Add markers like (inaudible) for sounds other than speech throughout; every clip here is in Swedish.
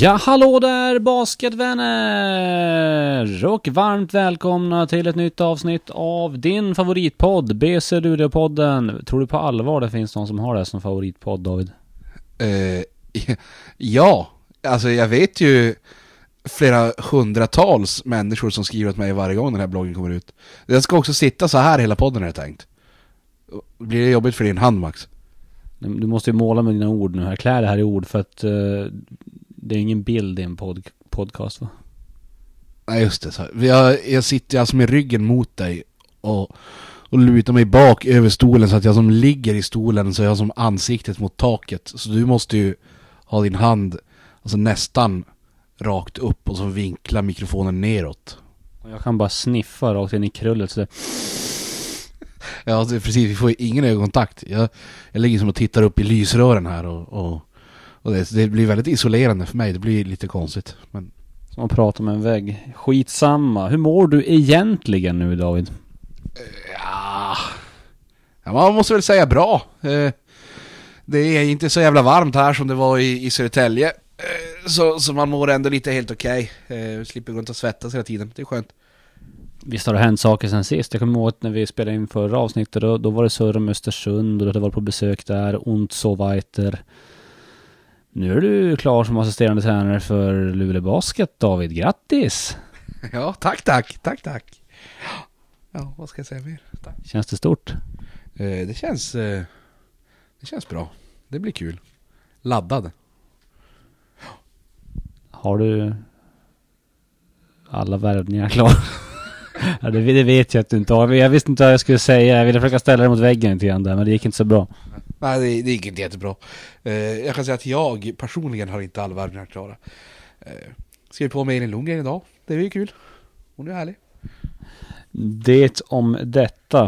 Ja, hallå där basketvänner! Och varmt välkomna till ett nytt avsnitt av din favoritpodd, BC Luleå-podden. Tror du på allvar det finns någon som har det som favoritpodd, David? Eh, (laughs) ja, alltså jag vet ju flera hundratals människor som skriver åt mig varje gång den här bloggen kommer ut. Den ska också sitta så här hela podden är det tänkt. Blir det jobbigt för din hand Max? Du måste ju måla med dina ord nu här. Klä det här i ord för att uh, det är ingen bild i en pod podcast va? Nej just det, så. Jag, jag sitter alltså med ryggen mot dig och, och lutar mig bak över stolen så att jag som ligger i stolen så jag har som ansiktet mot taket. Så du måste ju ha din hand alltså nästan rakt upp och så vinkla mikrofonen neråt. Jag kan bara sniffa rakt in i krullet så det... Ja, precis. Vi får ingen ögonkontakt. Jag, jag ligger som och tittar upp i lysrören här och, och, och det, det, blir väldigt isolerande för mig. Det blir lite konstigt. Men... Som att prata med en vägg. Skitsamma. Hur mår du egentligen nu David? Ja, man måste väl säga bra. Eh, det är inte så jävla varmt här som det var i, i Södertälje. Eh, så, så man mår ändå lite helt okej. Okay. Slipper gå runt och svettas hela tiden. Det är skönt. Visst har det hänt saker sen sist. Jag kommer ihåg när vi spelade in förra avsnittet då, då var det surr om Östersund och det var på besök där, und so weiter. Nu är du klar som assisterande tränare för Luleå Basket, David. Grattis! (laughs) Ja, tack, tack, tack, tack. Ja, vad ska jag säga mer? Tack. Känns det stort? Eh, det känns... Eh, det känns bra. Det blir kul. Laddad. Har du alla värvningar klara? (laughs) ja, det, det, vet jag att du inte har. Jag visste inte vad jag skulle säga. Jag ville försöka ställa det mot väggen lite grann där, men det gick inte så bra. Nej, det, det gick inte jättebra. Uh, jag kan säga att jag personligen har inte alla värvningar klara. Uh, skrev på med Elin Lundgren idag. Det är ju kul. Hon är härlig. Det om detta.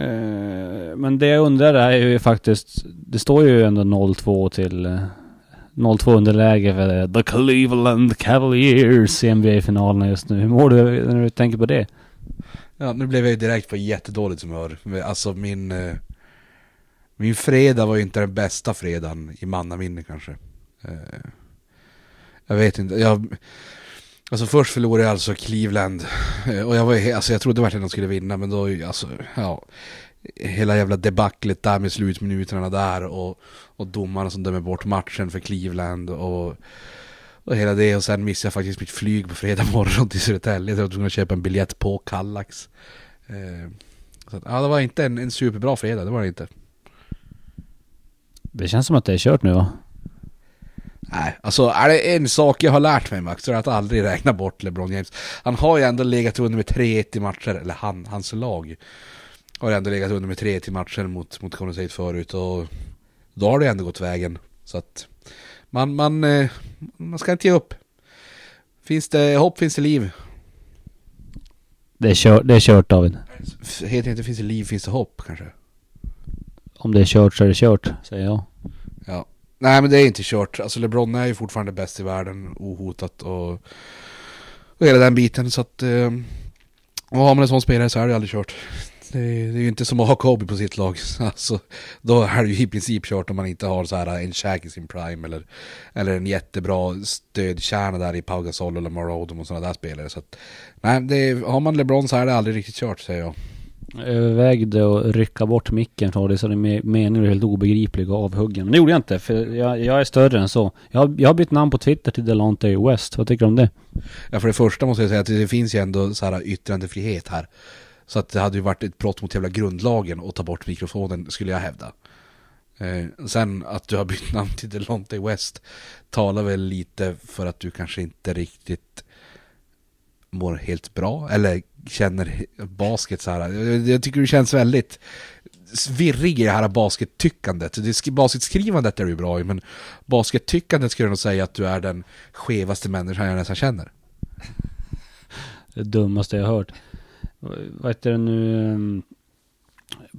Uh, men det jag undrar är ju faktiskt, det står ju ändå 0-2 till 0-2 underläge för The Cleveland Cavaliers i NBA-finalerna just nu. Hur mår du när du tänker på det? Ja, nu blev jag ju direkt på jättedåligt humör. Alltså min... Min fredag var ju inte den bästa fredagen i mannaminne kanske. Eh, jag vet inte, jag... Alltså först förlorade jag alltså Cleveland. Eh, och jag var alltså jag trodde verkligen att de skulle vinna men då, alltså, ja hela jävla debaclet där med slutminuterna där och, och domarna som dömer bort matchen för Cleveland och, och hela det och sen missade jag faktiskt mitt flyg på fredag morgon till Södertälje jag var tvungen att köpa en biljett på Kallax. Eh, så ja, det var inte en, en superbra fredag, det var det inte. Det känns som att det är kört nu va? Nej, alltså är det en sak jag har lärt mig Max så är det att aldrig räkna bort LeBron James. Han har ju ändå legat under med 3-1 i matcher, eller han, hans lag har ändå legat under med tre till matcher mot, mot Golden State förut och då har det ändå gått vägen. Så att man, man, eh, man ska inte ge upp. Finns det hopp finns det liv. Det är kört, det är kört David. Heter inte finns det liv finns det hopp kanske? Om det är kört så är det kört, säger jag. Ja. Nej men det är inte kört. Alltså LeBron är ju fortfarande bäst i världen, ohotat och, och hela den biten. Så att... Eh, och har man en sån spelare så är det aldrig kört. (laughs) Det är, det är ju inte som att ha Kobe på sitt lag. (laughs) Alltså, då är det ju i princip kört om man inte har så här en Shaq i sin prime eller, eller en jättebra stödkärna där i Pau Gasol eller Marodom och sådana där spelare. Så att, nej, det, har man LeBron så är det aldrig riktigt kört säger jag övervägde att rycka bort micken från dig, så det meningen är helt obegriplig och avhuggen. Men det gjorde jag inte för jag, jag är större än så. Jag, jag har bytt namn på Twitter till Delonte West. Vad tycker du om det? Ja för det första måste jag säga att det finns ju ändå så här yttrandefrihet här. Så att det hade ju varit ett brott mot jävla grundlagen att ta bort mikrofonen skulle jag hävda. Eh, sen att du har bytt namn till Delonte West talar väl lite för att du kanske inte riktigt mår helt bra eller känner basket så här. Jag, jag tycker du känns väldigt virrig i det här baskettyckandet. basketskrivandet är du bra i, men baskettyckandet skulle jag nog säga att du är den skevaste människan jag nästan känner. Det dummaste jag har hört vad heter det nu, ehm,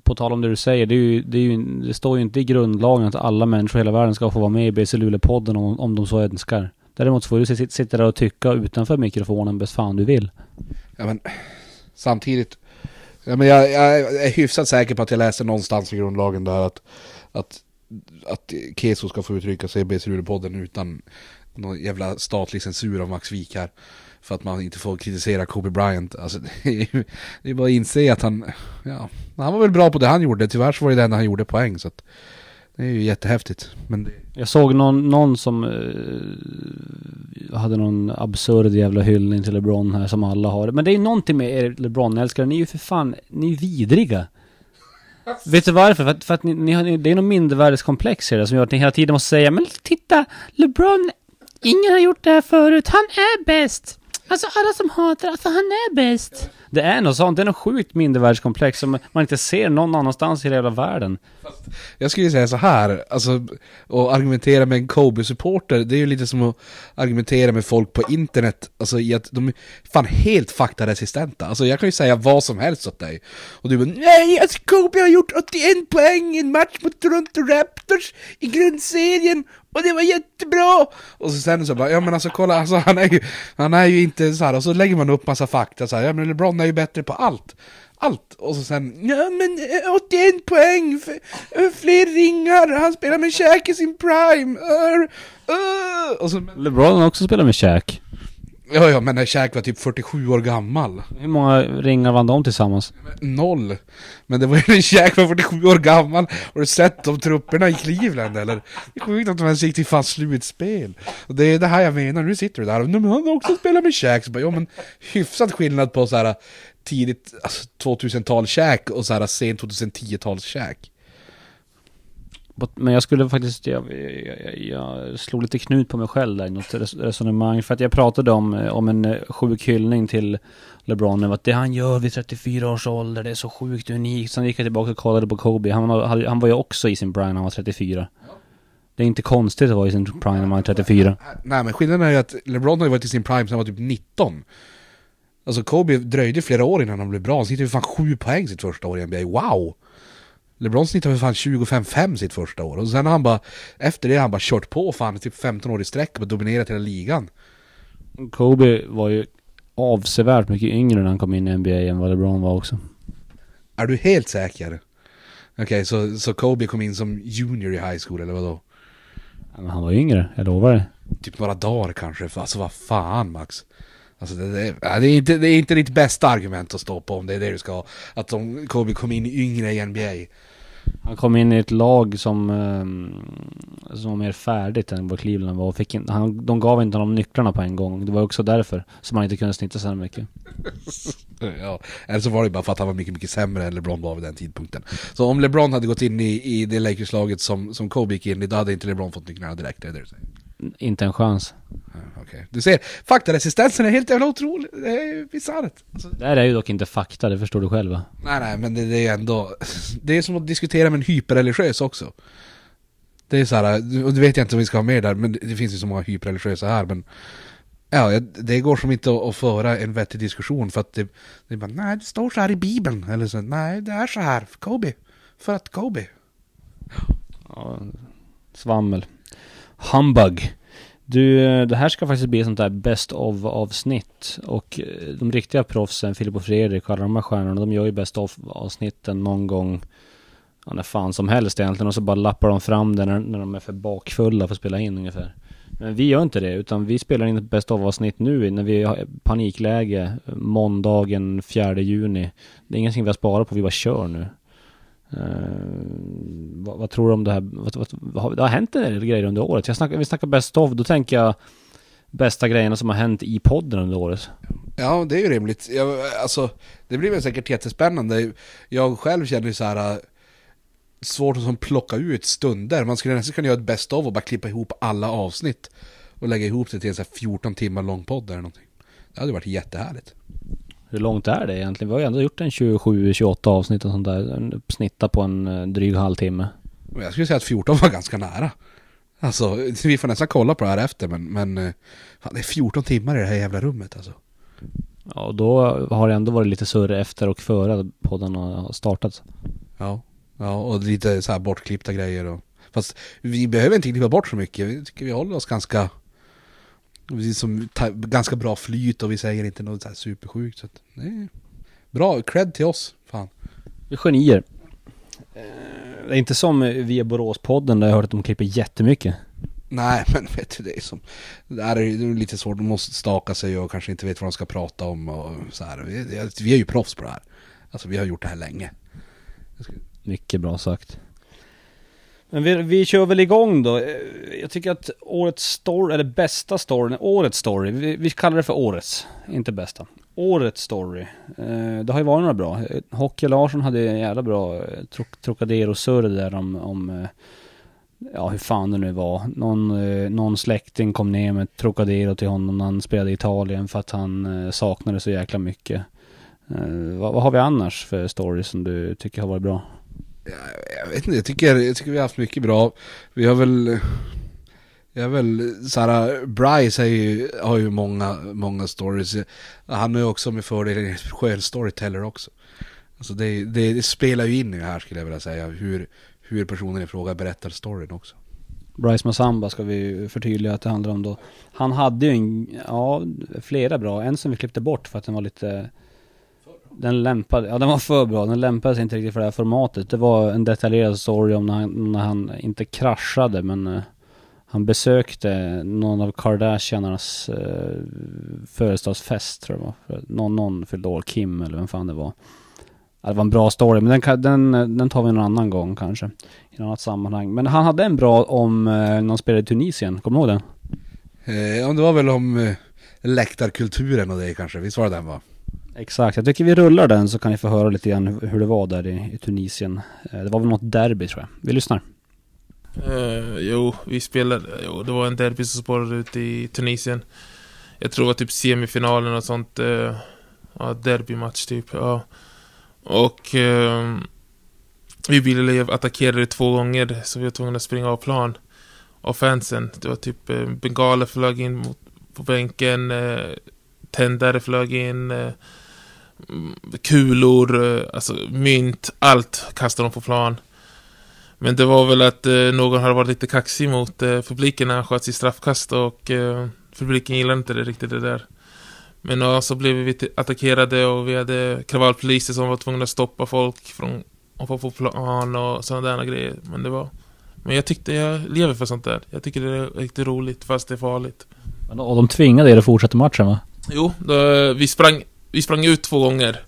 på tal om det du säger, det, är ju, det, är ju, det står ju inte i grundlagen att alla människor i hela världen ska få vara med i BC Luleå-podden om, om de så önskar. Däremot får du sitta där och tycka utanför mikrofonen bäst fan du vill. Ja men, samtidigt, ja, men jag, jag är hyfsat säker på att jag läste någonstans i grundlagen där att, att, att Keso ska få uttrycka sig i BC-podden utan någon jävla statlig censur av Max Wik här. För att man inte får kritisera Kobe Bryant. Alltså det är, ju- det är bara att inse att han, ja, han var väl bra på det han gjorde. Tyvärr så var det det enda han gjorde poäng. Så att det är ju jättehäftigt. Men det, Jag såg någon, någon som eh, hade någon absurd jävla hyllning till LeBron här som alla har. Men det är ju någonting med er LeBron-älskare, ni är ju för fan, ni är vidriga. (laughs) Vet du varför? För att, för att ni, ni har, det är någon mindervärdeskomplex i det som gör att ni hela tiden måste säga Men titta! LeBron, ingen har gjort det här förut, han är bäst! Alltså alla som hatar, alltså han är bäst! Det är något sånt, det är något sjukt mindervärdeskomplex som man inte ser någon annanstans i hela världen. Jag skulle säga så här, alltså, och argumentera med en Kobe-supporter, det är ju lite som att argumentera med folk på internet, alltså i att de är fan helt faktaresistenta. Alltså jag kan ju säga vad som helst åt dig. Och du bara nej, alltså Kobe har gjort 81 poäng i en match mot Toronto Raptors i grundserien, och det var jättebra! Och så sen så bara, ja men alltså kolla, alltså han är ju, han är ju inte så här, och så lägger man upp massa fakta så här, ja men LeBron är ju bättre på allt. Allt! Och så sen, ja men eh, 81 poäng, fler ringar, han spelar med Shaq i sin prime, uh, uh. Och så, LeBron har också spelat med Shaq ja ja men när Shaq var typ 47 år gammal. Hur många ringar vann de tillsammans? Noll. Men det var ju när Shaq var 47 år gammal. Har du sett de trupperna i Cleveland eller? Det är sjukt att de ens gick till fan slutspel. Och det är det här jag menar, nu sitter du där och "Nej, men han har också spelat med Shaq. Så bara, ja men hyfsat skillnad på så här tidigt alltså, 2000-tal Shaq och så här sent 2010-tals Shaq. Men jag skulle faktiskt, jag, jag, jag slog lite knut på mig själv där i något resonemang. För att jag pratade om, eh, om en eh, sjuk hyllning till LeBron. Att det han gör vid 34 års ålder, det är så sjukt unikt. Sen gick jag tillbaka och kollade på Kobe. Han var, han var ju också i sin prime när han var 34. Det är inte konstigt att vara i sin prime när man är 34. Äh, äh, nej men skillnaden är ju att LeBron har ju varit i sin prime sedan han var typ 19. Alltså Kobe dröjde flera år innan han blev bra, han sitter ju fan 7 poäng sitt första år i NBA, wow! LeBron snittade för fan 25-5 sitt första år, och sen har han bara, efter det har han bara kört på fan typ 15 år i sträck och dominerat hela ligan. Kobe var ju avsevärt mycket yngre när han kom in i NBA än vad LeBron var också. Är du helt säker? Okej, så, så Kobe kom in som junior i high school eller vadå? Ja, men han var yngre, jag lovar det. Typ några dagar kanske, alltså vad fan Max? Alltså det, det, det, är inte, det är inte ditt bästa argument att stå på om det är det du ska ha. Att Kobe kom in yngre i NBA. Han kom in i ett lag som, ehm, som var mer färdigt än vad Cleveland var och fick in, han, de gav inte honom nycklarna på en gång. Det var också därför som han inte kunde snitta så här mycket. (laughs) Ja, eller så var det bara för att han var mycket, mycket sämre än LeBron var vid den tidpunkten. Så om LeBron hade gått in i, i det Lakers-laget som, som Kobe gick in i, då hade inte LeBron fått nycklarna direkt, det är det du säger? Inte en chans. Ja, Okej. Du ser, faktaresistensen är helt jävla otrolig, det är ju bisarrt. Alltså, Det här är ju dock inte fakta, det förstår du själv va? nej, nej, men det, det är ändå, det är som att diskutera med en hyperreligiös också. Det är så här, och det vet jag inte om vi ska ha med där, men det, finns ju så många hyperreligiösa här, men Ja, det går som inte att, föra en vettig diskussion för att det, det är bara nej det står så här i bibeln eller så nej det är så här för Kobe. För att Kobe. Ja, svammel. Humbug. Du, eh, det här ska faktiskt bli ett sånt där best of avsnitt. Och eh, de riktiga proffsen, Filip och Fredrik och alla de här stjärnorna, de gör ju best of avsnitten någon gång, ja, när fan som helst egentligen. Och så bara lappar de fram det när, när de är för bakfulla för att spela in ungefär. Men vi gör inte det, utan vi spelar in ett best of avsnitt nu när vi har panikläge, eh, måndagen 4 juni. Det är ingenting vi har sparat på, vi bara kör nu. Eh, vad, vad tror du om det här? Vad, vad, vad, det har hänt en del grejer under året. Jag snackar, vi snackar best of, då tänker jag bästa grejerna som har hänt i podden under året. Ja det är ju rimligt. Jag, alltså det blir väl säkert jättespännande. Jag själv känner ju så här. Äh, svårt att som plocka ut stunder. Man skulle nästan kunna göra ett best of och bara klippa ihop alla avsnitt. Och lägga ihop det till en så här 14 timmar lång podd eller någonting. Det hade varit jättehärligt. Hur långt är det egentligen? Vi har ju ändå gjort en 27-28 avsnitt och sånt där. En- Snitta på en eh, dryg halvtimme. Jag skulle säga att 14 var ganska nära. Alltså, vi får nästan kolla på det här efter men, men eh, det är 14 timmar i det här jävla rummet alltså. Ja, och då har det ändå varit lite surr efter och före podden har startat. Ja, ja och lite så här bortklippta grejer och... Fast vi behöver inte klippa bort så mycket, vi tycker vi håller oss ganska... Vi som, ganska bra flyt och vi säger inte något så här supersjukt så att, är Bra, cred till oss, fan. Vi är genier. Eh, Det är inte som via Boråspodden där jag hört att de klipper jättemycket. Nej, (laughs) men vet du, det är som... Det här är lite svårt, de måste staka sig och kanske inte vet vad de ska prata om och så här. Vi, vi är ju proffs på det här. Alltså vi har gjort det här länge. Mycket bra sagt. Men vi, vi kör väl igång då. Jag tycker att årets story, eller bästa storyn, årets story, vi, vi kallar det för årets, inte bästa. Årets story. Eh, det har ju varit några bra. Hockey Larsson hade en jävla bra eh, Tro- Trocadero-surr där om, om eh, ja hur fan det nu var. Någon, eh, någon släkting kom ner med Trocadero till honom när han spelade i Italien för att han eh, saknade så jäkla mycket. Eh, vad, vad har vi annars för stories som du tycker har varit bra? Jag, vet inte, jag tycker, jag tycker vi har haft mycket bra. Vi har väl... Jag har väl, såhär, Bryce är ju, har ju många, många stories. Han är ju också med fördel en skön storyteller också. Alltså det, det, det spelar ju in i det här skulle jag vilja säga. Hur, hur personen i fråga berättar storyn också. Bryce Massamba ska vi förtydliga att det handlar om då. Han hade ju en, ja, flera bra. En som vi klippte bort för att den var lite... Den lämpade, ja den var för bra. Den lämpade sig inte riktigt för det här formatet. Det var en detaljerad story om när han, när han inte kraschade men eh, han besökte någon av Kardashianernas eh, födelsedagsfest tror jag det var. Någon, någon fyllde år, Kim eller vem fan det var. Ja, det var en bra story, men den, den, den tar vi någon annan gång kanske. I något annat sammanhang. Men han hade en bra om eh, när han spelade i Tunisien, kommer du ihåg den? Eh, ja, det var väl om eh, läktarkulturen och det kanske, visst var det den va? Exakt, jag tycker vi rullar den så kan ni få höra lite grann hur- det var där i, i Tunisien. Eh, det var väl något derby tror jag. Vi lyssnar. Uh, jo, vi spelade, jo, det var en derby som spårade ut i Tunisien. Jag tror det var typ semifinalen och sånt. Uh, ja, derbymatch typ, ja. Och uh, vi blev attackerade två gånger, så vi var tvungna att springa av plan. Av fansen. Det var typ uh, bengaler flög in mot, på bänken, uh, tändare flög in, uh, kulor, uh, alltså mynt, allt kastade de på plan. Men det var väl att eh, någon hade varit lite kaxig mot eh, publiken när han sköt sitt straffkast och eh, publiken gillade inte det riktigt det där. Men ja, så blev vi attackerade och vi hade kravallpoliser som var tvungna att stoppa folk från att få på plan och sådana där grejer. Men det var... Men jag tyckte jag lever för sånt där. Jag tycker det är riktigt roligt fast det är farligt. Och de tvingade er att fortsätta matchen va? Jo, då, vi, sprang, vi sprang ut två gånger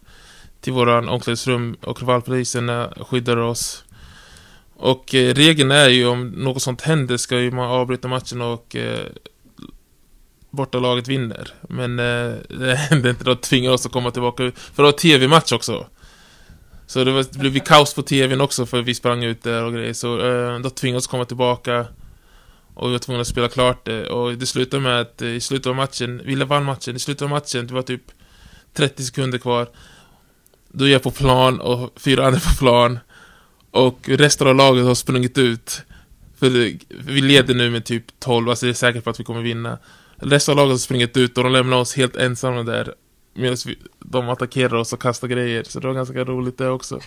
till våran omklädningsrum och kravallpolisen eh, skyddade oss. Och eh, regeln är ju om något sånt händer ska ju man avbryta matchen och eh, bortalaget vinner. Men eh, det (laughs) hände inte, då tvingade oss att komma tillbaka ut. För det var tv-match också. Så det, var, det blev kaos på tvn också för vi sprang ut där och grejer. Så eh, då tvingade oss komma tillbaka. Och vi var tvungna att spela klart det. Och det slutade med att eh, i slutet av matchen, vi vann matchen, i slutet av matchen, det var typ 30 sekunder kvar. Då är jag på plan och fyra andra på plan. Och resten av laget har sprungit ut. För vi leder nu med typ 12, alltså det är säkert på att vi kommer vinna. Resten av laget har sprungit ut och de lämnar oss helt ensamma där. Medan vi, de attackerar oss och kastar grejer. Så det var ganska roligt det också.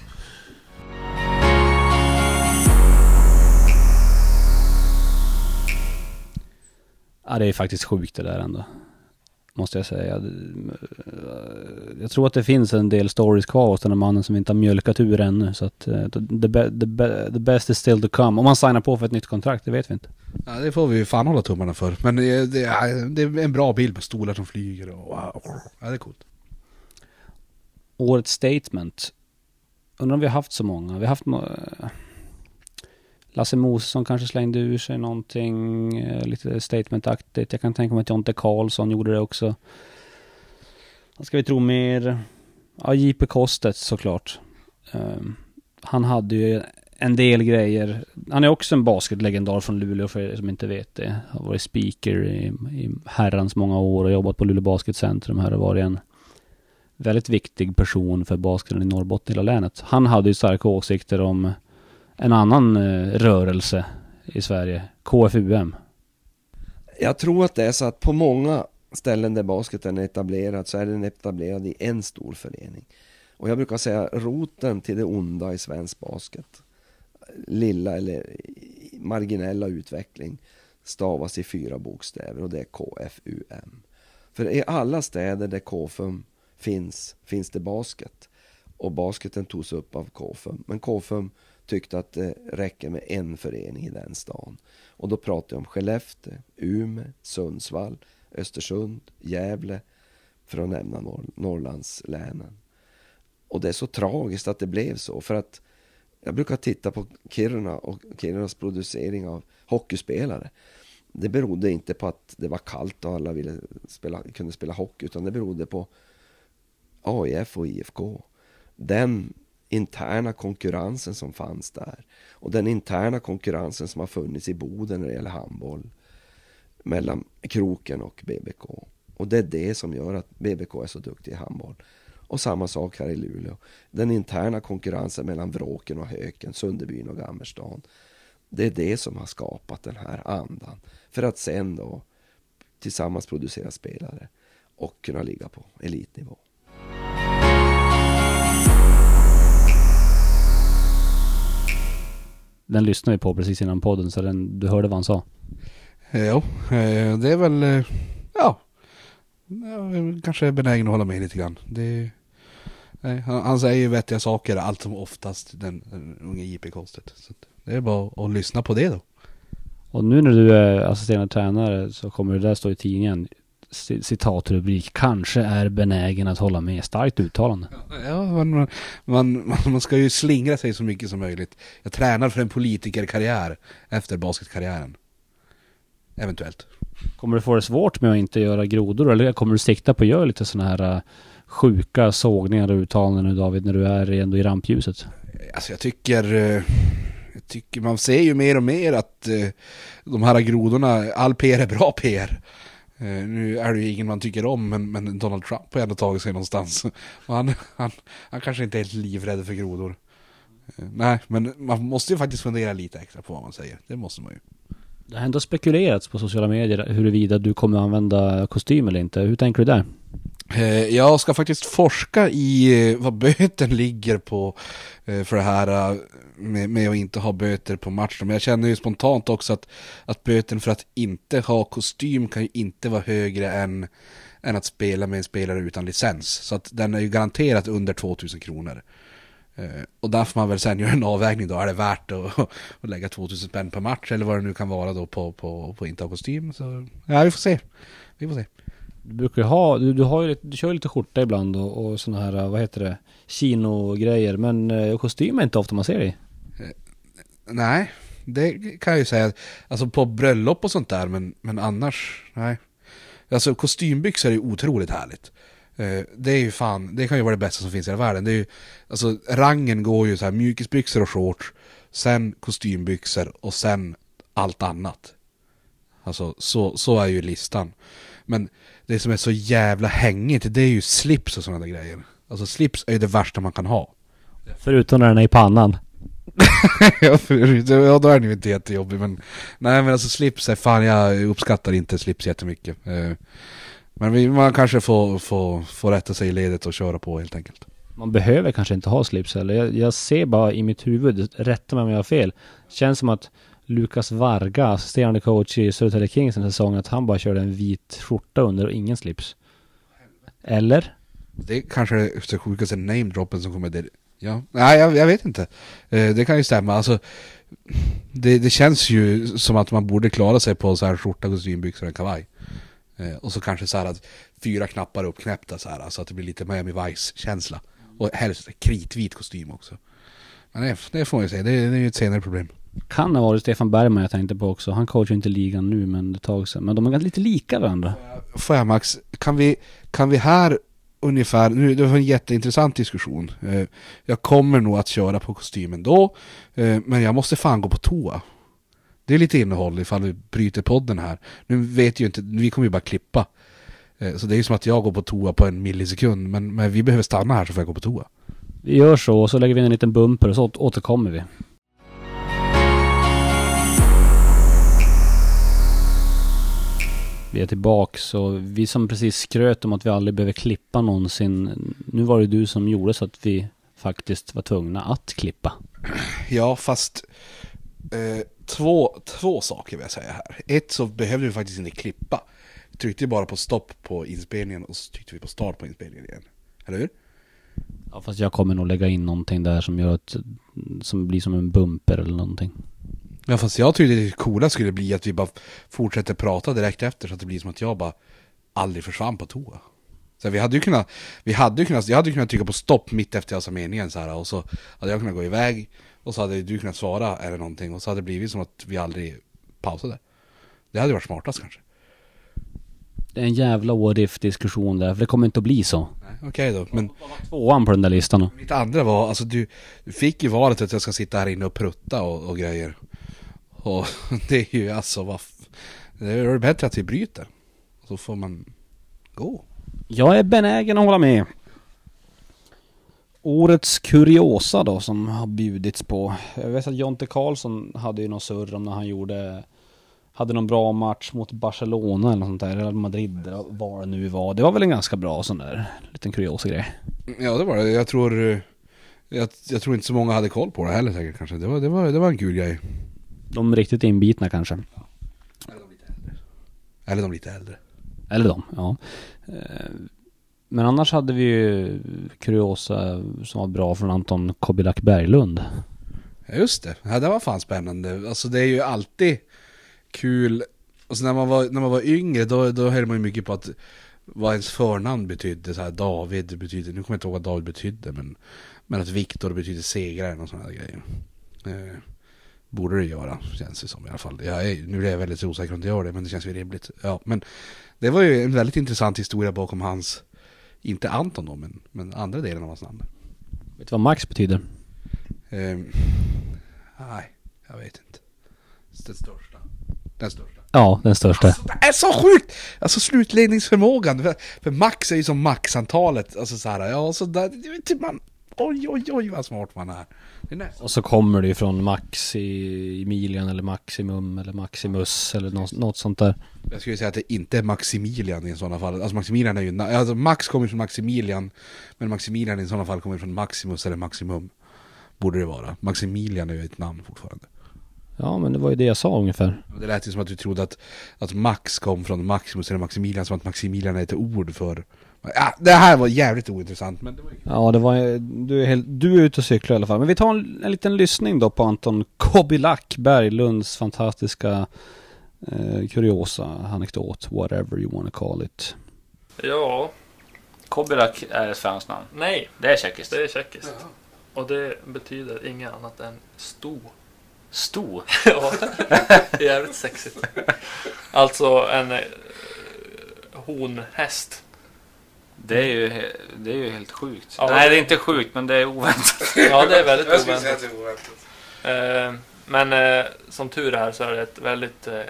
Ja det är faktiskt sjukt det där ändå. Måste jag säga. Jag tror att det finns en del stories kvar hos den här mannen som inte har mjölkat ur ännu. Så att eh, the, be, the, be, the best is still to come. Om han signar på för ett nytt kontrakt, det vet vi inte. Ja, det får vi fan hålla tummarna för. Men det, det, är- det är en bra bild med stolar som flyger och wow. Ja, det är coolt. Årets statement. Undrar om vi har haft så många. Vi har haft Lasse Mosesson kanske slängde ur sig någonting eh, lite statementaktigt. Jag kan tänka mig att Jonte Karlsson gjorde det också. Vad ska vi tro mer? Ja, JP Kostet såklart. Um, han hade ju en del grejer. Han är också en basketlegendar från Luleå för er som inte vet det. Har varit speaker i, i herrans många år och jobbat på Luleå Basketcentrum här och varit en väldigt viktig person för basketen i Norrbotten, hela länet. Han hade ju starka åsikter om en annan eh, rörelse i Sverige, KFUM. Jag tror att det är så att på många ställen där basketen är etablerad så är den etablerad i en stor förening. Och jag brukar säga roten till det onda i svensk basket, lilla eller marginella utveckling, stavas i fyra bokstäver och det är KFUM. För i alla städer där KFUM finns, finns det basket. Och basketen togs upp av KFUM. Men KFUM tyckte att det räcker med en förening i den stan. Och då pratar jag om Skellefteå, Umeå, Sundsvall, Östersund, Gävle för att nämna Norr Norrlandslänen. Och det är så tragiskt att det blev så för att jag brukar titta på Kiruna och Kirunas producering av hockeyspelare. Det berodde inte på att det var kallt och alla ville spela, kunde spela hockey utan det berodde på AIF och IFK. Den interna konkurrensen som fanns där. Och den interna konkurrensen som har funnits i Boden när det gäller handboll. Mellan Kroken och BBK. Och det är det som gör att BBK är så duktig i handboll. Och samma sak här i Luleå. Den interna konkurrensen mellan Vråken och Höken, Sunderbyn och Gammerstan. Det är det som har skapat den här andan. För att sen då tillsammans producera spelare och kunna ligga på elitnivå. Den lyssnade vi på precis innan podden så den, du hörde vad han sa. Eh, Jo, eh, det är väl, eh, ja, kanske benägen att hålla med lite grann. Det, nej, han, han säger ju vettiga saker allt som oftast, den, den unge JP Kostet. Så det är bara att, att lyssna på det då. Och nu när du är assisterande tränare så kommer det där stå i tidningen. Citatrubrik. Kanske är benägen att hålla med. Starkt uttalande. Ja, man, man, man, ska ju slingra sig så mycket som möjligt. Jag tränar för en politikerkarriär efter basketkarriären. Eventuellt. Kommer du få det svårt med att inte göra grodor eller kommer du sikta på att göra lite sådana här äh, sjuka sågningar och uttalanden nu David när du är ändå i rampljuset? Alltså jag tycker, eh, jag tycker man ser ju mer och mer att eh, de här grodorna, all PR är bra PR. Eh, Nu är det ju ingen man tycker om, men, men Donald Trump har ändå tagit sig någonstans. Och han, han, han kanske inte är livrädd för grodor. Eh, Nej, men man måste ju faktiskt fundera lite extra på vad man säger. Det måste man ju. Det har ändå spekulerats på sociala medier huruvida du kommer använda kostym eller inte. Hur tänker du där? Eh, jag ska faktiskt forska i eh, vad böten ligger på eh, för det här med, med att inte ha böter på matchen. Men jag känner ju spontant också att, att böten för att inte ha kostym kan ju inte vara högre än, än att spela med en spelare utan licens. Så att den är ju garanterat under 2000 kronor. Och där får man väl sen göra en avvägning då. Är det värt att, (laughs) att lägga 2000 spänn per match eller vad det nu kan vara då på, på, på inte ha kostym. Så ja, vi får se. Vi får se. Du brukar ju ha, du, du har ju lite, du kör ju lite skjorta ibland och, och såna här, vad heter det, kino-grejer. Men eh, kostym är inte ofta man ser dig. Eh, nej, det kan jag ju säga. Alltså på bröllop och sånt där, men, men annars, nej. Alltså kostymbyxor är ju otroligt härligt. Eh, det är ju fan, det kan ju vara det bästa som finns i hela världen. Det är ju, alltså rangen går ju så här mjukisbyxor och shorts, sen kostymbyxor och sen allt annat. Alltså så, så är ju listan. Men det som är så jävla hängigt, det är ju slips och sådana där grejer. Alltså slips är ju det värsta man kan ha. Förutom när den är i pannan. (laughs) ja, för- ja, då är den ju inte jättejobbig men Nej men alltså slips är fan, jag uppskattar inte slips jättemycket eh, Men vi, man kanske får, får, får rätta sig i ledet och köra på helt enkelt Man behöver kanske inte ha slips heller. Jag, jag ser bara i mitt huvud, rätta mig om jag har fel. Känns som att Lukas Varga, assisterande coach i Södertälje Kings den här säsongen, att han bara körde en vit skjorta under och ingen slips. Eller? Det kanske är det sjukaste namedroppen som kommer där. Ja, nej jag, jag vet inte. Eh, det kan ju stämma, alltså det, det känns ju som att man borde klara sig på så här skjorta, kostymbyxor och en kavaj. Eh, och så kanske så här att fyra knappar uppknäppta så här, så att det blir lite Miami Vice-känsla Och helst kritvit kostym också. Men det, det får man ju säga, det, det är ju ett senare problem. Kan ha varit Stefan Bergman jag tänkte på också. Han coachar inte ligan nu men det tag sedan. Men de är lite lika varandra. Får jag Max, kan vi, kan vi här ungefär, nu det var en jätteintressant diskussion eh, Jag kommer nog att köra på kostymen då eh, Men jag måste fan gå på toa Det är lite innehåll ifall vi bryter podden här Nu vet ju inte, vi kommer ju bara klippa eh, Så det är ju som att jag går på toa på en millisekund Men, men vi behöver stanna här så får jag gå på toa Vi gör så och så lägger vi in en liten bumper och så åter- återkommer vi. Vi är tillbaks och vi som precis skröt om att vi aldrig behöver klippa någonsin. Nu var det du som gjorde så att vi faktiskt var tvungna att klippa. Ja fast eh, två, två saker vill jag säga här Ett så behövde vi faktiskt inte klippa Vi tryckte bara på stopp på inspelningen och så tryckte vi på start på inspelningen igen Eller hur? Ja, fast jag kommer nog lägga in någonting där som gör att... Som blir som en bumper eller någonting. Ja fast jag tyckte det coola skulle bli att vi bara fortsätter prata direkt efter så att det blir som att jag bara aldrig försvann på toa. Så vi hade ju kunnat, vi hade ju kunnat, jag hade ju kunnat trycka på stopp mitt efter jag sa meningen så här och så hade jag kunnat gå iväg och så hade du kunnat svara eller någonting och så hade det blivit som att vi aldrig pausade. Det hade varit smartast kanske. Det är en jävla what if diskussion där, för det kommer inte att bli så. Okej då, men Tvåan på den där listan då. mitt andra var, alltså du, du fick ju valet att jag ska sitta här inne och prutta och, och grejer. Och (laughs) det är ju alltså, vad Det är bättre att vi bryter. Så får man gå. Jag är benägen att hålla med. Årets kuriosa då som har bjudits på. Jag vet att Jonte Karlsson hade ju något surr om när han gjorde hade någon bra match mot Barcelona eller något sånt där, eller Madrid eller vad det nu var. Det var väl en ganska bra sån där liten kuriosa grej. Ja det var det, jag tror eh, jag, jag tror inte så många hade koll på det heller säkert kanske. Det var, det var, det var en kul grej. De riktigt inbitna kanske. Eller de lite äldre. Eller de, ja. Eh, Men annars hade vi ju kuriosa som var bra från Anton Kobilack Berglund. Just det, ja, det var fan spännande. Alltså det är ju alltid kul. Alltså när man var, när man var yngre då, då höll man ju mycket på att vad ens förnamn betydde. Så här, David betyder, nu kommer jag inte ihåg vad David betydde men, men att Viktor betyder segraren och sådana grejer. Borde det göra, känns det som i alla fall. Jag är, nu är jag väldigt osäker om det gör det, men det känns ju rimligt. Ja, men det var ju en väldigt intressant historia bakom hans, inte Anton då, men, men andra delen av hans namn. Vet du vad Max betyder? Ehm, nej, jag vet inte. Den största. Den största. Ja, den största. Det är så sjukt! Alltså slutledningsförmågan. För, för max är ju som maxantalet. Alltså så här, ja så där, inte man. Oj, oj, oj vad smart man är. Är nästan. Och så kommer det ju från Max i Emilian eller Maximum eller Maximus eller något, något sånt där. Jag skulle säga att det inte är Maximilian i sådana fall. Alltså Maximilian är ju, alltså Max kommer från Maximilian. Men Maximilian i sådana fall kommer från Maximus eller Maximum. Borde det vara. Maximilian är ju ett namn fortfarande. Ja, men det var ju det jag sa ungefär. Det lät ju som att du trodde att, att Max kom från Maximus eller Maximilian, som att Maximilian är ett ord för... Ja, det här var jävligt ointressant, men det var ju Ja, det var du är, helt, du är ute och cyklar i alla fall. Men vi tar en, en liten lyssning då på Anton Kobilack Berglunds fantastiska eh, kuriosa anekdot, whatever you wanna call it. Ja, Kobirak är ett franskt namn. nej. Det är tjeckiskt. Det är tjeckiskt. Och det betyder inget annat än sto. Sto. (laughs) ja, jävligt sexigt. Alltså en eh, honhäst. Det är ju, he- det är ju helt sjukt. Ja. Nej, det är inte sjukt, men det är oväntat. Ja, det är väldigt Jag skulle oväntat. säga att det var oväntat. Eh, Men eh, som tur är så är det ett väldigt eh,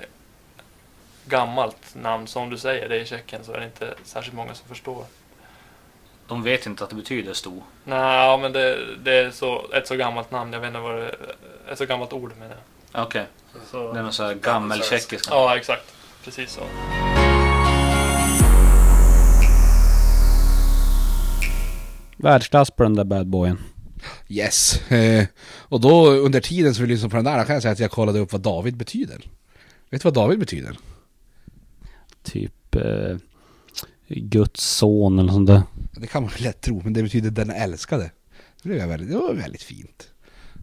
gammalt namn. Som du säger, det är i Tjeckien så är det inte särskilt många som förstår. De vet inte att det betyder sto. Nej, men det, det är så, ett så gammalt namn. Jag vet inte vad det är. Ett så gammalt ord menar jag. Okej, Så, det är någon sån här gammeltjeckisk. ja, exakt. Precis så. Världsklass på den där badboyen. Yes. Eh, och då under tiden som vi lyssnade på den där, kan jag säga att jag kollade upp vad David betyder. Vet du vad David betyder? Typ eh, Guds son eller sånt där. Det kan man väl lätt tro, men det betyder den älskade. Det, blev väldigt, det var väldigt fint.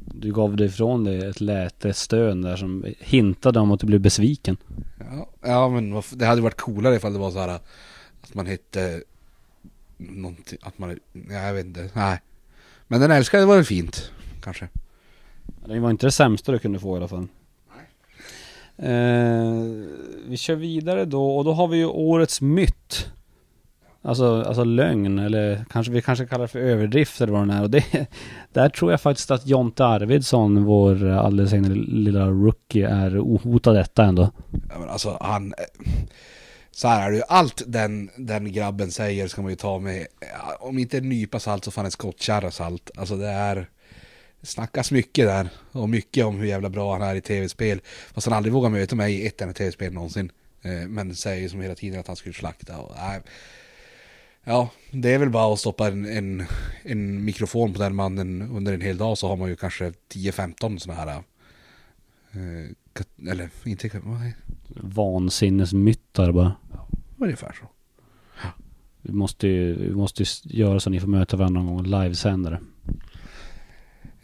Du gav dig ifrån dig ett läte stön där som hintade om att du blev besviken. Ja, ja men det hade varit coolare ifall det var så här att man hette någonting, att man, ja, jag vet inte, nej. Men den älskade var väl fint, kanske. Det var inte det sämsta du kunde få i alla fall. Eh, vi kör vidare då och då har vi ju årets myt. Alltså, alltså lögn eller kanske vi kanske kallar det för överdrift eller vad den är. Och det, (laughs) där tror jag faktiskt att Jonte Arvidsson, vår eh, alldeles egna lilla rookie, är ohotad detta ändå. Ja, men alltså han... Eh, så här är det ju, allt den, den grabben säger ska man ju ta med, eh, om inte en nypa salt så fan en skottkärra salt. Alltså det är... Det snackas mycket där, och mycket om hur jävla bra han är i tv-spel. Fast han aldrig vågar möta mig i ett enda tv-spel någonsin. Men säger som hela tiden att han skulle slakta och, nej. Ja, det är väl bara att stoppa en, en, en mikrofon på den mannen under en hel dag så har man ju kanske 10-15 sådana här... Eh, eller inte... Vad är Vansinnesmyttar bara. Ungefär så. Vi måste ju, vi måste ju göra så att ni får möta varandra någon gång och livesända det.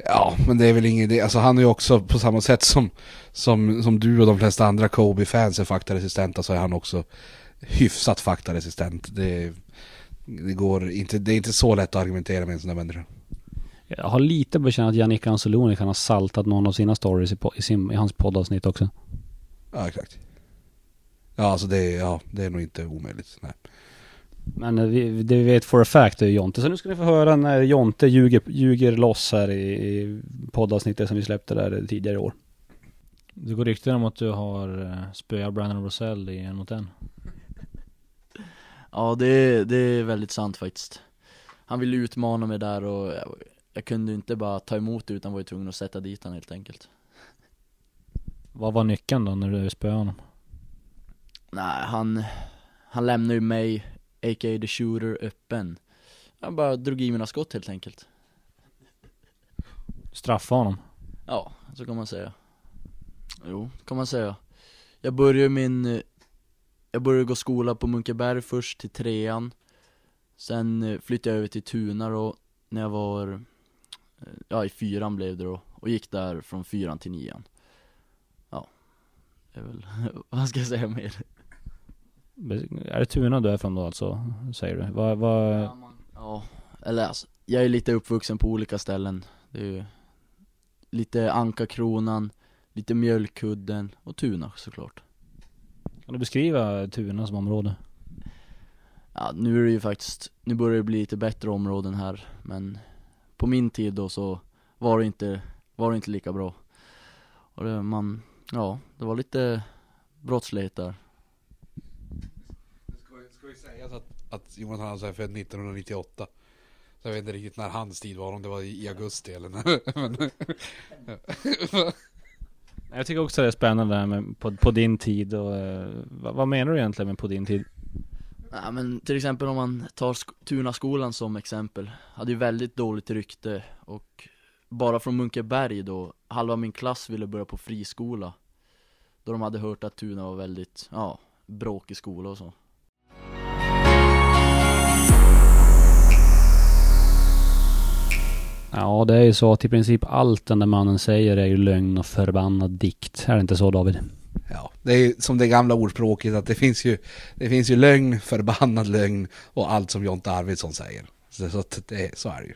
Ja, men det är väl ingen idé. Alltså han är ju också på samma sätt som, som, som du och de flesta andra Kobe-fans är faktaresistenta så är han också hyfsat faktaresistent. Det, det går inte, det är inte så lätt att argumentera med en sån där människa. Jag har lite på känna att Jannik Anzoloni kan ha saltat någon av sina stories i, po- i, sin, i hans poddavsnitt också. Ja, exakt. Ja, alltså det, är- ja, det är nog inte omöjligt. Nej. Men eh, vi, det vi vet for a fact är ju Jonte. Så nu ska ni få höra när Jonte ljuger, ljuger loss här i, i poddavsnittet som vi släppte där tidigare i år. Det går rykten om att du har eh, spöat Brandon Rosell i en mot en. Ja det, är- det är väldigt sant faktiskt Han ville utmana mig där och jag, jag kunde inte bara ta emot det utan var ju tvungen att sätta dit han helt enkelt Vad var nyckeln då när du spöade honom? Nej han, han lämnade ju mig, a.k.a. the shooter, öppen Jag bara drog i mina skott helt enkelt Straffa honom? Ja, så kan man säga Jo, kan man säga Jag började min Jag började gå skola på Munkeberg först till trean Sen eh, flyttade jag över till Tuna då När jag var eh, Ja i fyran blev det då Och gick där från fyran till nian Ja Det är väl, (laughs) vad ska jag säga mer? Är det Tuna du är från då alltså? Säger du? Vad, vad, Ja, eller alltså, jag är lite uppvuxen på olika ställen Det är ju Lite Anka-kronan, lite Mjölkudden och Tuna såklart kan du beskriva Tuna som område? Ja, nu är det ju faktiskt, nu börjar det bli lite bättre områden här Men på min tid då så var det inte, var det inte lika bra Och det, man, ja, det var lite brottslighet där Ska, ska vi säga att, att Jonathan är född 1998? Så jag vet inte riktigt när hans tid var, om det var i, i augusti eller när. (laughs) Men, (laughs) Jag tycker också det är spännande det här med på, på din tid och eh, vad, vad menar du egentligen med på din tid? Ja men till exempel om man tar sk- Tunaskolan som exempel. Hade ju väldigt dåligt rykte och Bara från Munkeberg då Halva min klass ville börja på friskola. Då de hade hört att Tuna var väldigt, ja, bråkig skola och så. Ja det är ju så att i princip allt den där mannen säger är ju lögn och förbannad dikt. Är det inte så David? ja, det är ju som det gamla ordspråket att det finns ju, det finns ju lögn, förbannad lögn och allt som Jonte Arvidsson säger. Så, så, det, så är det ju.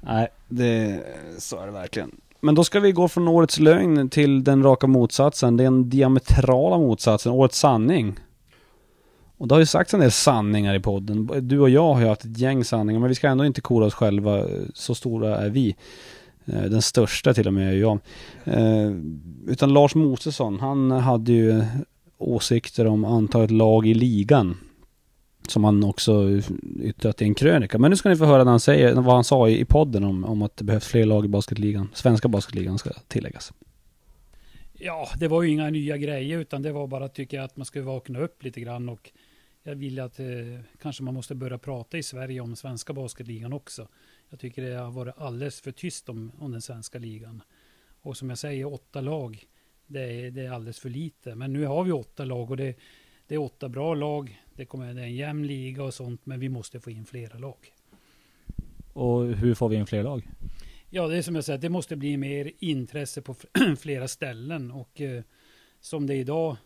Nej, det, så är det verkligen. Men då ska vi gå från årets lögn till den raka motsatsen. Den diametrala motsatsen, årets sanning. Och det har ju sagts en del sanningar i podden. Du och jag har ju haft ett gäng sanningar, men vi ska ändå inte kora oss själva. Så stora är vi. Eh, den största till och med är jag. Eh, utan Lars Mosesson, han hade ju åsikter om antalet lag i ligan. Som han också yttrat i en krönika. Men nu ska ni få höra vad han säger, vad han sa i podden om, om att det behövs fler lag i basketligan. Svenska basketligan ska tilläggas. Ja, det var ju inga nya grejer utan det var bara tycker jag att man skulle vakna upp lite grann och jag vill att eh, kanske man måste börja prata i Sverige om svenska basketligan också. Jag tycker det har varit alldeles för tyst om, om den svenska ligan. Och som jag säger, åtta lag, det är, det är alldeles för lite. Men nu har vi åtta lag och det, det är åtta bra lag. Det, kommer, det är en jämn liga och sånt, men vi måste få in flera lag. Och hur får vi in fler lag? Ja, det är som jag säger, det måste bli mer intresse på (clears throat) flera ställen och eh, som det är idag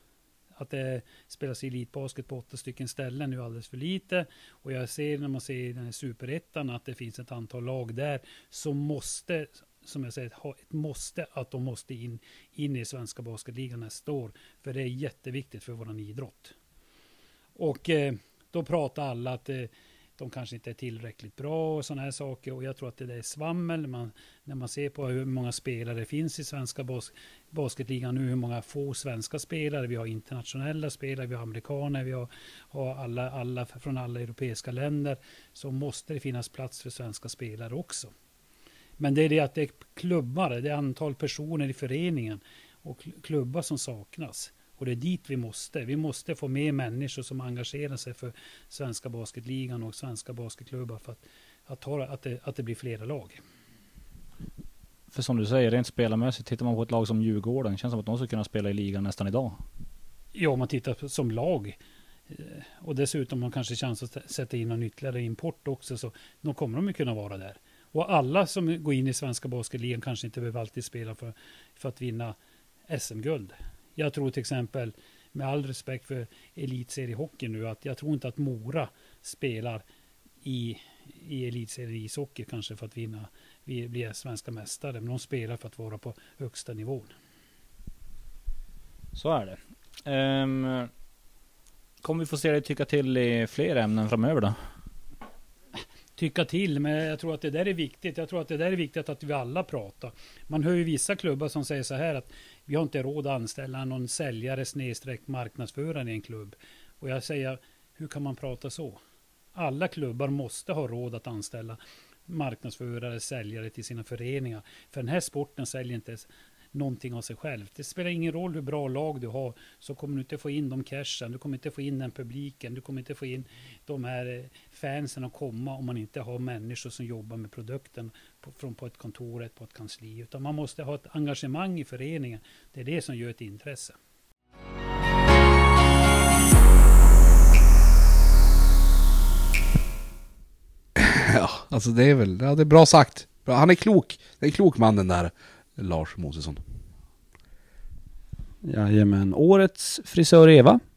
att det spelas elitbasket på åtta stycken ställen nu alldeles för lite och jag ser när man ser i den här superettan att det finns ett antal lag där som måste som jag säger, ha ett måste att de måste in, in i svenska basketligan nästa år. För det är jätteviktigt för våran idrott. Och eh, då pratar alla att eh, de kanske inte är tillräckligt bra och sådana här saker. Och jag tror att det är svammel. Man, när man ser på hur många spelare det finns i svenska bas, basketligan nu, hur många få svenska spelare. Vi har internationella spelare, vi har amerikaner, vi har, har alla, alla från alla europeiska länder. Så måste det finnas plats för svenska spelare också. Men det är det att det är klubbar, det är antal personer i föreningen och klubbar som saknas. Och det är dit vi måste. Vi måste få med människor som engagerar sig för svenska basketligan och svenska basketklubbar för att, att, ta, att, det, att det blir flera lag. För som du säger, rent spelarmässigt, tittar man på ett lag som Djurgården, känns som att de skulle kunna spela i ligan nästan idag. Ja, om man tittar som lag Eh, Och dessutom har kanske chans att sätta in någon ytterligare import också. Så då kommer de ju kunna vara där. Och alla som går in i svenska basketligan kanske inte behöver alltid spela för, för att vinna SM-guld. Jag tror till exempel, med all respekt för elitseriehockey nu, att jag tror inte att Mora spelar i, i elitserien ishockey kanske för att vinna, vi blir svenska mästare. Men de spelar för att vara på högsta nivån. Så är det. Ehm, kommer vi få se dig tycka till i fler ämnen framöver då? tycka till, men jag tror att det där är viktigt. Jag tror att det där är viktigt att vi alla pratar. Man hör ju vissa klubbar som säger så här att vi har inte råd att anställa någon säljare snedstreck marknadsförare i en klubb. Och jag säger, hur kan man prata så? Alla klubbar måste ha råd att anställa marknadsförare, säljare till sina föreningar. För den här sporten säljer inte någonting av sig själv. Det spelar ingen roll hur bra lag du har, så kommer du inte få in de cashen, du kommer inte få in den publiken, du kommer inte få in de här eh, fansen att komma om man inte har människor som jobbar med produkten på, från på ett kontor, ett- på ett kansli. Utan man måste ha ett engagemang i föreningen. Det är det som gör ett intresse. (laughs) Ja, alltså det är väl, ja det är bra sagt. Han är klok. Det är en klok man den där Lars Mosesson. Jajamän. Årets frisör Eva. (laughs)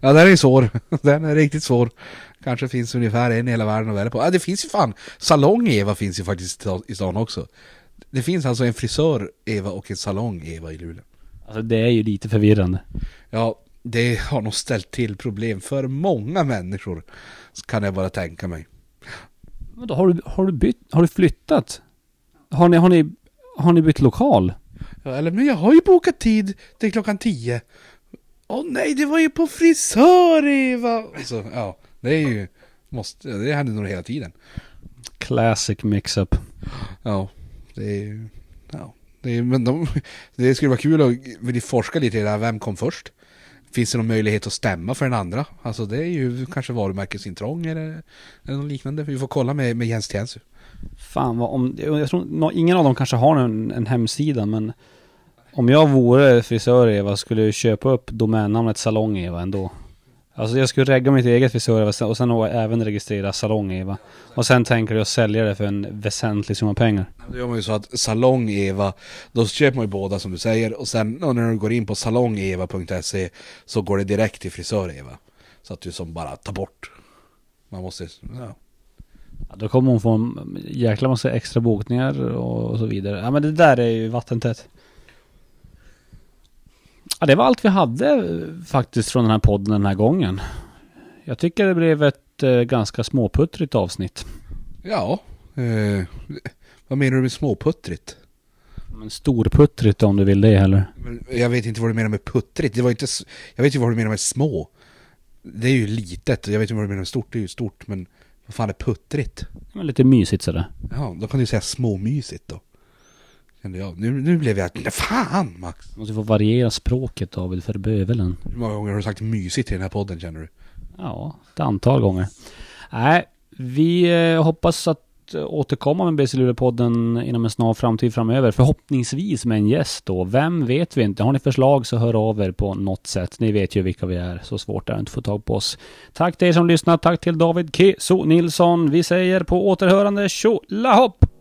Ja den är svår. (laughs) Den är riktigt svår. Kanske finns ungefär en i hela världen att välja på. Ja det finns ju fan. Salong Eva finns ju faktiskt i sta- i stan också. Det finns alltså en frisör Eva och en salong Eva i Luleå. Alltså det är ju lite förvirrande. Ja, det har nog ställt till problem för många människor. Kan jag bara tänka mig. Men då har du, har du bytt, har du flyttat? Har ni, har ni, har ni bytt lokal? Ja, eller men jag har ju bokat tid till klockan 10. Åh nej, det var ju på frisör Eva! Alltså, ja, det är ju... Måste, det händer nog hela tiden. Classic mix-up. Ja, det är ju... Ja, det, är, men de, det skulle vara kul att vill forska lite i det här, vem kom först? Finns det någon möjlighet att stämma för den andra? Alltså det är ju kanske varumärkesintrång eller, eller något liknande. Vi får kolla med, med Jens Tiensu. Fan vad om, jag tror ingen av dem kanske har en, en hemsida men om jag vore frisör Eva skulle jag köpa upp domännamnet Salong Eva ändå. Alltså jag skulle regga mitt eget frisör Eva och sen även registrera Salong Eva. Och sen tänker jag sälja det för en väsentlig summa pengar. Då gör man ju så att Salong Eva, då köper man ju båda som du säger och sen och när du går in på salongeva.se så går det direkt till frisör Eva. Så att du som bara tar bort. Man måste, ja. Ja, då kommer hon få en jäkla massa extra bokningar och så vidare. Ja men det där är ju vattentätt. Ja det var allt vi hade eh, faktiskt från den här podden den här gången. Jag tycker det blev ett eh, ganska småputtrigt avsnitt. Ja, eh, vad menar du med småputtrigt? Men storputtrigt om du vill det heller. Men Jag vet inte vad du menar med puttrigt, det var inte, jag vet ju vad du menar med små. Det är ju litet, jag vet ju vad du menar med stort, det är ju stort, men vad fan är puttrigt? Men lite mysigt sådär. Ja, då kan du säga småmysigt då. Kände jag. Nu, nu blev jag, fan Max! Måste få variera språket David för bövelen. Hur många gånger har du sagt mysigt i den här podden känner du? Ja, ett antal gånger. Nej, vi eh, hoppas att Eh, återkomma med BC Luleå-podden inom en snar framtid framöver. Förhoppningsvis med en gäst då. Vem vet vi inte. Har ni förslag så hör av er på något sätt. Ni vet ju vilka vi är. Så svårt är det inte att få tag på oss. Tack till er som lyssnat. Tack till David Keso Nilsson. Vi säger på återhörande tjolahopp!